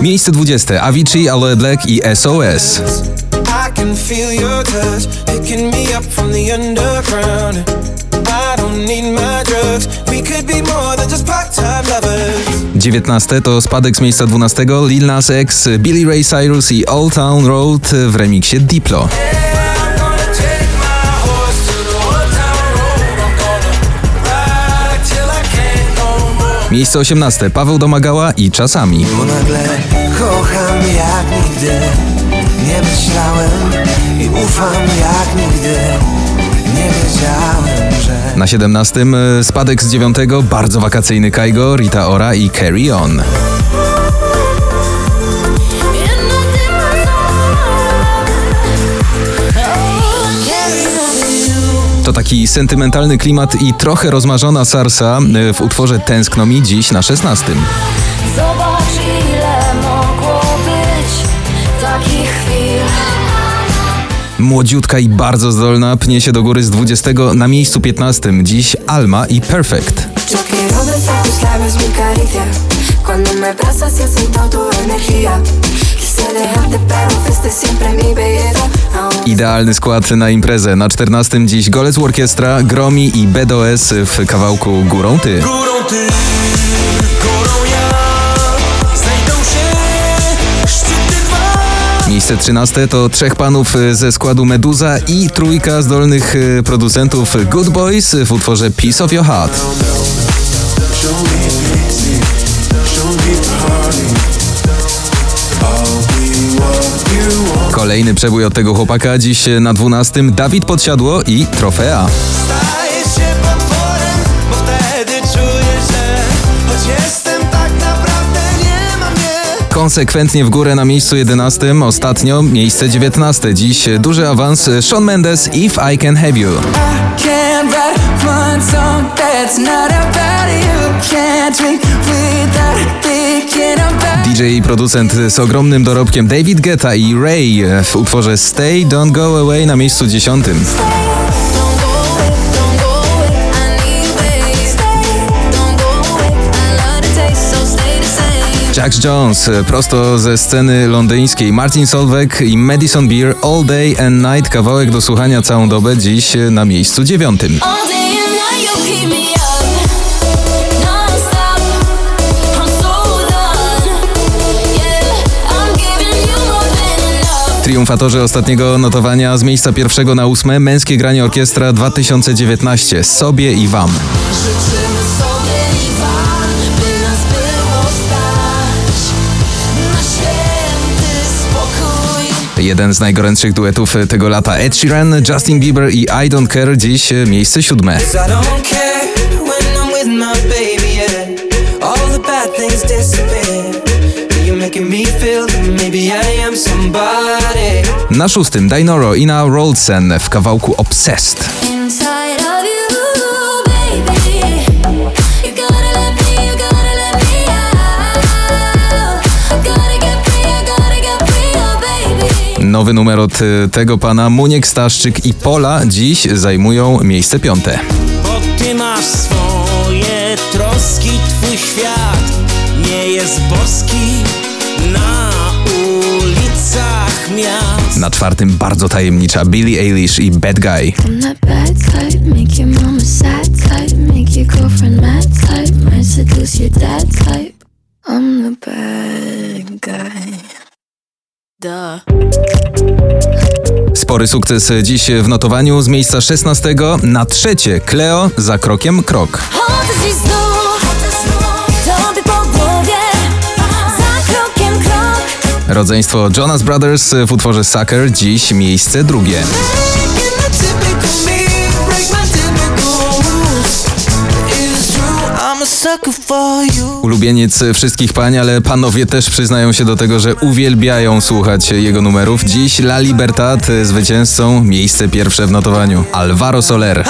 Miejsce 20. Avicii, Aloe Black i SOS. 19 to spadek z miejsca 12. Lil Nas X, Billy Ray Cyrus i Old Town Road w remiksie Diplo. Miejsce 18. Paweł Domagała i Czasami. Bo nagle kocham jak nigdy. Nie myślałem i ufam jak nigdy. Nie wiedziałem, że. Na 17. e, spadek z 9. Bardzo wakacyjny Kaigo, Rita Ora i Carry On. To taki sentymentalny klimat i trochę rozmarzona sarsa e, w utworze Tęskno mi dziś na 16. Zobacz ile mogło być takich chwil Młodziutka i bardzo zdolna pnie się do góry z 20 na miejscu 15. Dziś Alma i Perfect. Idealny skład na imprezę. Na 14 dziś Golec Orkiestra, Gromi i BDOS w kawałku Górą Ty. Górą ty, górą ja. Znajdą się szczyty dwa. Miejsce 13 to trzech panów ze składu Meduza i trójka zdolnych e, producentów Good Boys w utworze Piece of Your Heart. Kolejny przebój od tego chłopaka dziś na 12 Dawid Podsiadło i Trofea. Staję się potworem, bo wtedy czuję, że choć jestem tak naprawdę nie ma mnie. Konsekwentnie w górę na miejscu 11, ostatnio miejsce 19. Dziś duży awans Shawn Mendes If I Can Have You. One song that's not about you. Can't drink without thinking about DJ i producent z ogromnym dorobkiem David Guetta i Ray w utworze Stay Don't Go Away na miejscu 10. Don't go away, don't go away I need ways Don't go away I love the taste so stay the same Jax Jones prosto ze sceny londyńskiej. Martin Solveig i Madison Beer All Day and Night kawałek do słuchania całą dobę dziś na miejscu 9. Triumfatorzy ostatniego notowania z miejsca pierwszego na ósme Męskie Granie Orkiestra 2019 sobie i wam. Życzymy sobie i wam, by nas było stać na święty spokój. Jeden z najgorętszych duetów tego lata Ed Sheeran, Justin Bieber i I Don't Care dziś miejsce siódme. Na szóstym Dinoro i na Roldsen w kawałku Obsessed. Oh. Nowy numer od y, tego pana Muniek Staszczyk i Pola dziś zajmują miejsce piąte. Bo ty masz swoje troski, twój świat nie jest boski na ulicach miast. Na czwartym bardzo tajemnicza Billie Eilish i Bad Guy. Spory sukces dziś w notowaniu z miejsca 16 na trzecie Cleo za krokiem krok. Rodzeństwo Jonas Brothers w utworze Sucker dziś miejsce drugie. Ulubieniec wszystkich pań, ale panowie też przyznają się do tego, że uwielbiają słuchać jego numerów. Dziś La Libertad zwycięzcą miejsce pierwsze w notowaniu. Alvaro Soler.